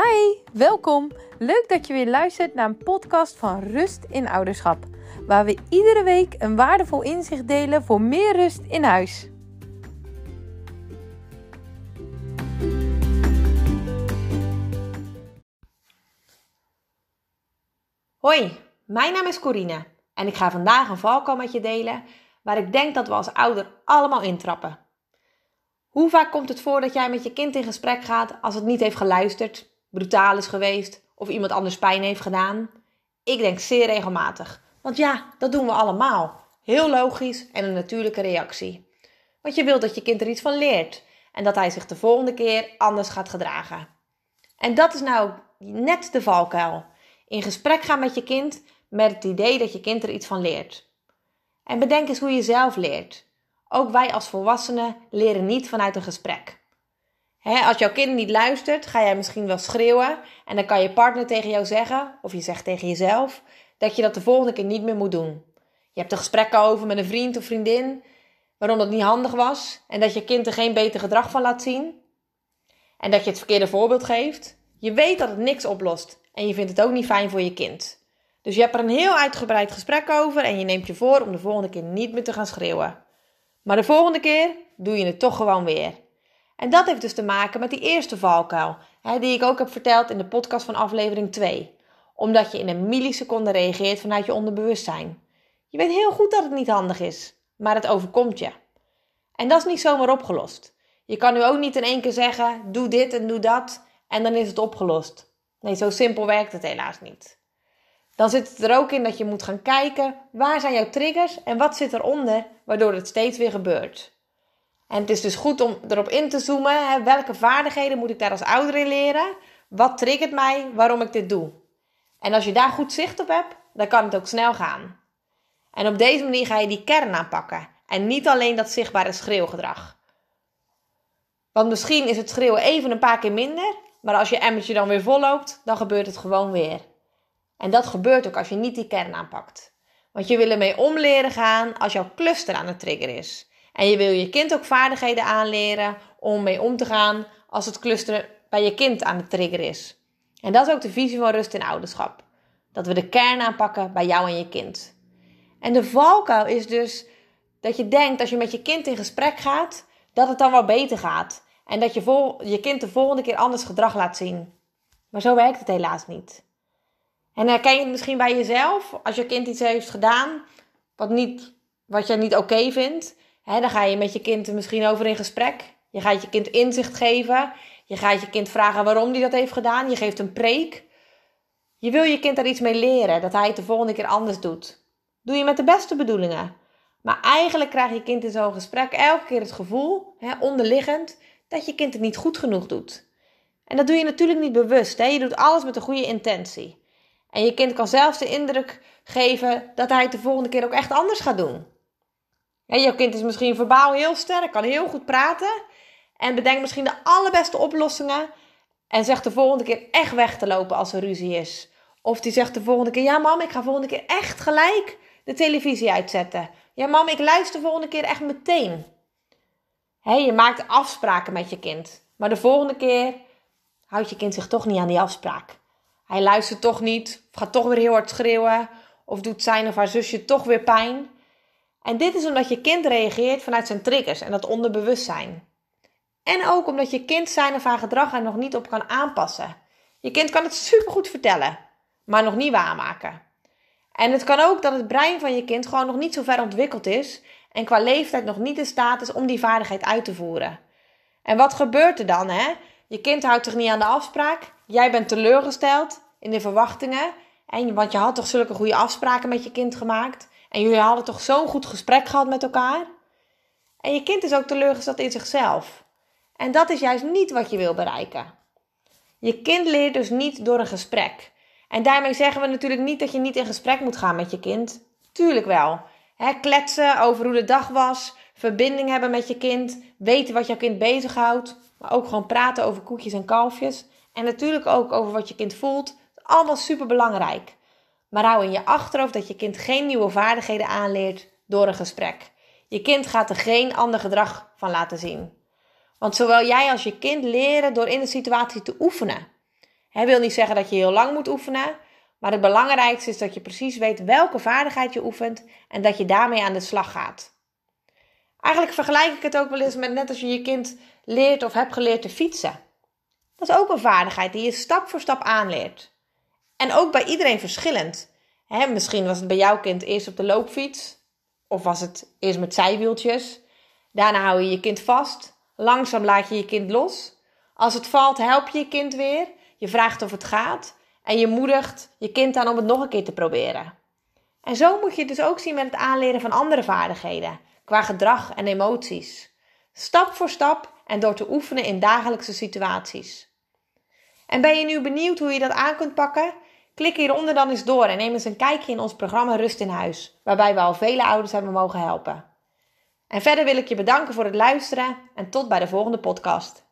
Hi, welkom. Leuk dat je weer luistert naar een podcast van Rust in Ouderschap, waar we iedere week een waardevol inzicht delen voor meer rust in huis. Hoi, mijn naam is Corine en ik ga vandaag een valkuil met je delen waar ik denk dat we als ouder allemaal intrappen. Hoe vaak komt het voor dat jij met je kind in gesprek gaat als het niet heeft geluisterd, brutaal is geweest of iemand anders pijn heeft gedaan? Ik denk zeer regelmatig. Want ja, dat doen we allemaal. Heel logisch en een natuurlijke reactie. Want je wilt dat je kind er iets van leert en dat hij zich de volgende keer anders gaat gedragen. En dat is nou net de valkuil. In gesprek gaan met je kind met het idee dat je kind er iets van leert. En bedenk eens hoe je zelf leert. Ook wij als volwassenen leren niet vanuit een gesprek. Als jouw kind niet luistert, ga jij misschien wel schreeuwen en dan kan je partner tegen jou zeggen, of je zegt tegen jezelf, dat je dat de volgende keer niet meer moet doen. Je hebt er gesprekken over met een vriend of vriendin, waarom dat niet handig was en dat je kind er geen beter gedrag van laat zien. En dat je het verkeerde voorbeeld geeft. Je weet dat het niks oplost en je vindt het ook niet fijn voor je kind. Dus je hebt er een heel uitgebreid gesprek over en je neemt je voor om de volgende keer niet meer te gaan schreeuwen. Maar de volgende keer doe je het toch gewoon weer. En dat heeft dus te maken met die eerste valkuil, hè, die ik ook heb verteld in de podcast van aflevering 2. Omdat je in een milliseconde reageert vanuit je onderbewustzijn. Je weet heel goed dat het niet handig is, maar het overkomt je. En dat is niet zomaar opgelost. Je kan nu ook niet in één keer zeggen: doe dit en doe dat en dan is het opgelost. Nee, zo simpel werkt het helaas niet dan zit het er ook in dat je moet gaan kijken waar zijn jouw triggers en wat zit eronder, waardoor het steeds weer gebeurt. En het is dus goed om erop in te zoomen. Hè, welke vaardigheden moet ik daar als ouder in leren? Wat triggert mij waarom ik dit doe? En als je daar goed zicht op hebt, dan kan het ook snel gaan. En op deze manier ga je die kern aanpakken. En niet alleen dat zichtbare schreeuwgedrag. Want misschien is het schreeuwen even een paar keer minder, maar als je emmertje dan weer volloopt, dan gebeurt het gewoon weer. En dat gebeurt ook als je niet die kern aanpakt. Want je wil ermee om leren gaan als jouw cluster aan het trigger is. En je wil je kind ook vaardigheden aanleren om mee om te gaan als het cluster bij je kind aan het trigger is. En dat is ook de visie van rust in ouderschap. Dat we de kern aanpakken bij jou en je kind. En de valkuil is dus dat je denkt als je met je kind in gesprek gaat, dat het dan wel beter gaat. En dat je je kind de volgende keer anders gedrag laat zien. Maar zo werkt het helaas niet. En herken je het misschien bij jezelf, als je kind iets heeft gedaan wat, niet, wat je niet oké vindt, hè, dan ga je met je kind misschien over in gesprek. Je gaat je kind inzicht geven. Je gaat je kind vragen waarom hij dat heeft gedaan. Je geeft een preek. Je wil je kind daar iets mee leren, dat hij het de volgende keer anders doet. Doe je met de beste bedoelingen. Maar eigenlijk krijgt je kind in zo'n gesprek elke keer het gevoel, onderliggend, dat je kind het niet goed genoeg doet. En dat doe je natuurlijk niet bewust. Je doet alles met een goede intentie. En je kind kan zelfs de indruk geven dat hij het de volgende keer ook echt anders gaat doen. Ja, je kind is misschien verbaal heel sterk, kan heel goed praten en bedenkt misschien de allerbeste oplossingen en zegt de volgende keer echt weg te lopen als er ruzie is. Of die zegt de volgende keer: Ja, mam, ik ga volgende keer echt gelijk de televisie uitzetten. Ja, mam, ik luister de volgende keer echt meteen. Je maakt afspraken met je kind, maar de volgende keer houdt je kind zich toch niet aan die afspraak. Hij luistert toch niet, of gaat toch weer heel hard schreeuwen, of doet zijn of haar zusje toch weer pijn. En dit is omdat je kind reageert vanuit zijn triggers en dat onderbewustzijn. En ook omdat je kind zijn of haar gedrag er nog niet op kan aanpassen. Je kind kan het supergoed vertellen, maar nog niet waarmaken. En het kan ook dat het brein van je kind gewoon nog niet zo ver ontwikkeld is en qua leeftijd nog niet in staat is om die vaardigheid uit te voeren. En wat gebeurt er dan? Hè? Je kind houdt zich niet aan de afspraak. Jij bent teleurgesteld in de verwachtingen. En, want je had toch zulke goede afspraken met je kind gemaakt. En jullie hadden toch zo'n goed gesprek gehad met elkaar. En je kind is ook teleurgesteld in zichzelf. En dat is juist niet wat je wil bereiken. Je kind leert dus niet door een gesprek. En daarmee zeggen we natuurlijk niet dat je niet in gesprek moet gaan met je kind. Tuurlijk wel. kletsen over hoe de dag was, verbinding hebben met je kind, weten wat jouw kind bezighoudt. Maar ook gewoon praten over koetjes en kalfjes. En natuurlijk ook over wat je kind voelt. Allemaal super belangrijk. Maar hou in je achterhoofd dat je kind geen nieuwe vaardigheden aanleert door een gesprek. Je kind gaat er geen ander gedrag van laten zien. Want zowel jij als je kind leren door in de situatie te oefenen. Hij wil niet zeggen dat je heel lang moet oefenen, maar het belangrijkste is dat je precies weet welke vaardigheid je oefent en dat je daarmee aan de slag gaat. Eigenlijk vergelijk ik het ook wel eens met net als je je kind leert of hebt geleerd te fietsen. Dat is ook een vaardigheid die je stap voor stap aanleert. En ook bij iedereen verschillend. misschien was het bij jouw kind eerst op de loopfiets, of was het eerst met zijwieltjes. Daarna hou je je kind vast. Langzaam laat je je kind los. Als het valt, help je je kind weer. Je vraagt of het gaat. En je moedigt je kind aan om het nog een keer te proberen. En zo moet je het dus ook zien met het aanleren van andere vaardigheden, qua gedrag en emoties. Stap voor stap en door te oefenen in dagelijkse situaties. En ben je nu benieuwd hoe je dat aan kunt pakken? Klik hieronder dan eens door en neem eens een kijkje in ons programma Rust in Huis, waarbij we al vele ouders hebben mogen helpen. En verder wil ik je bedanken voor het luisteren en tot bij de volgende podcast.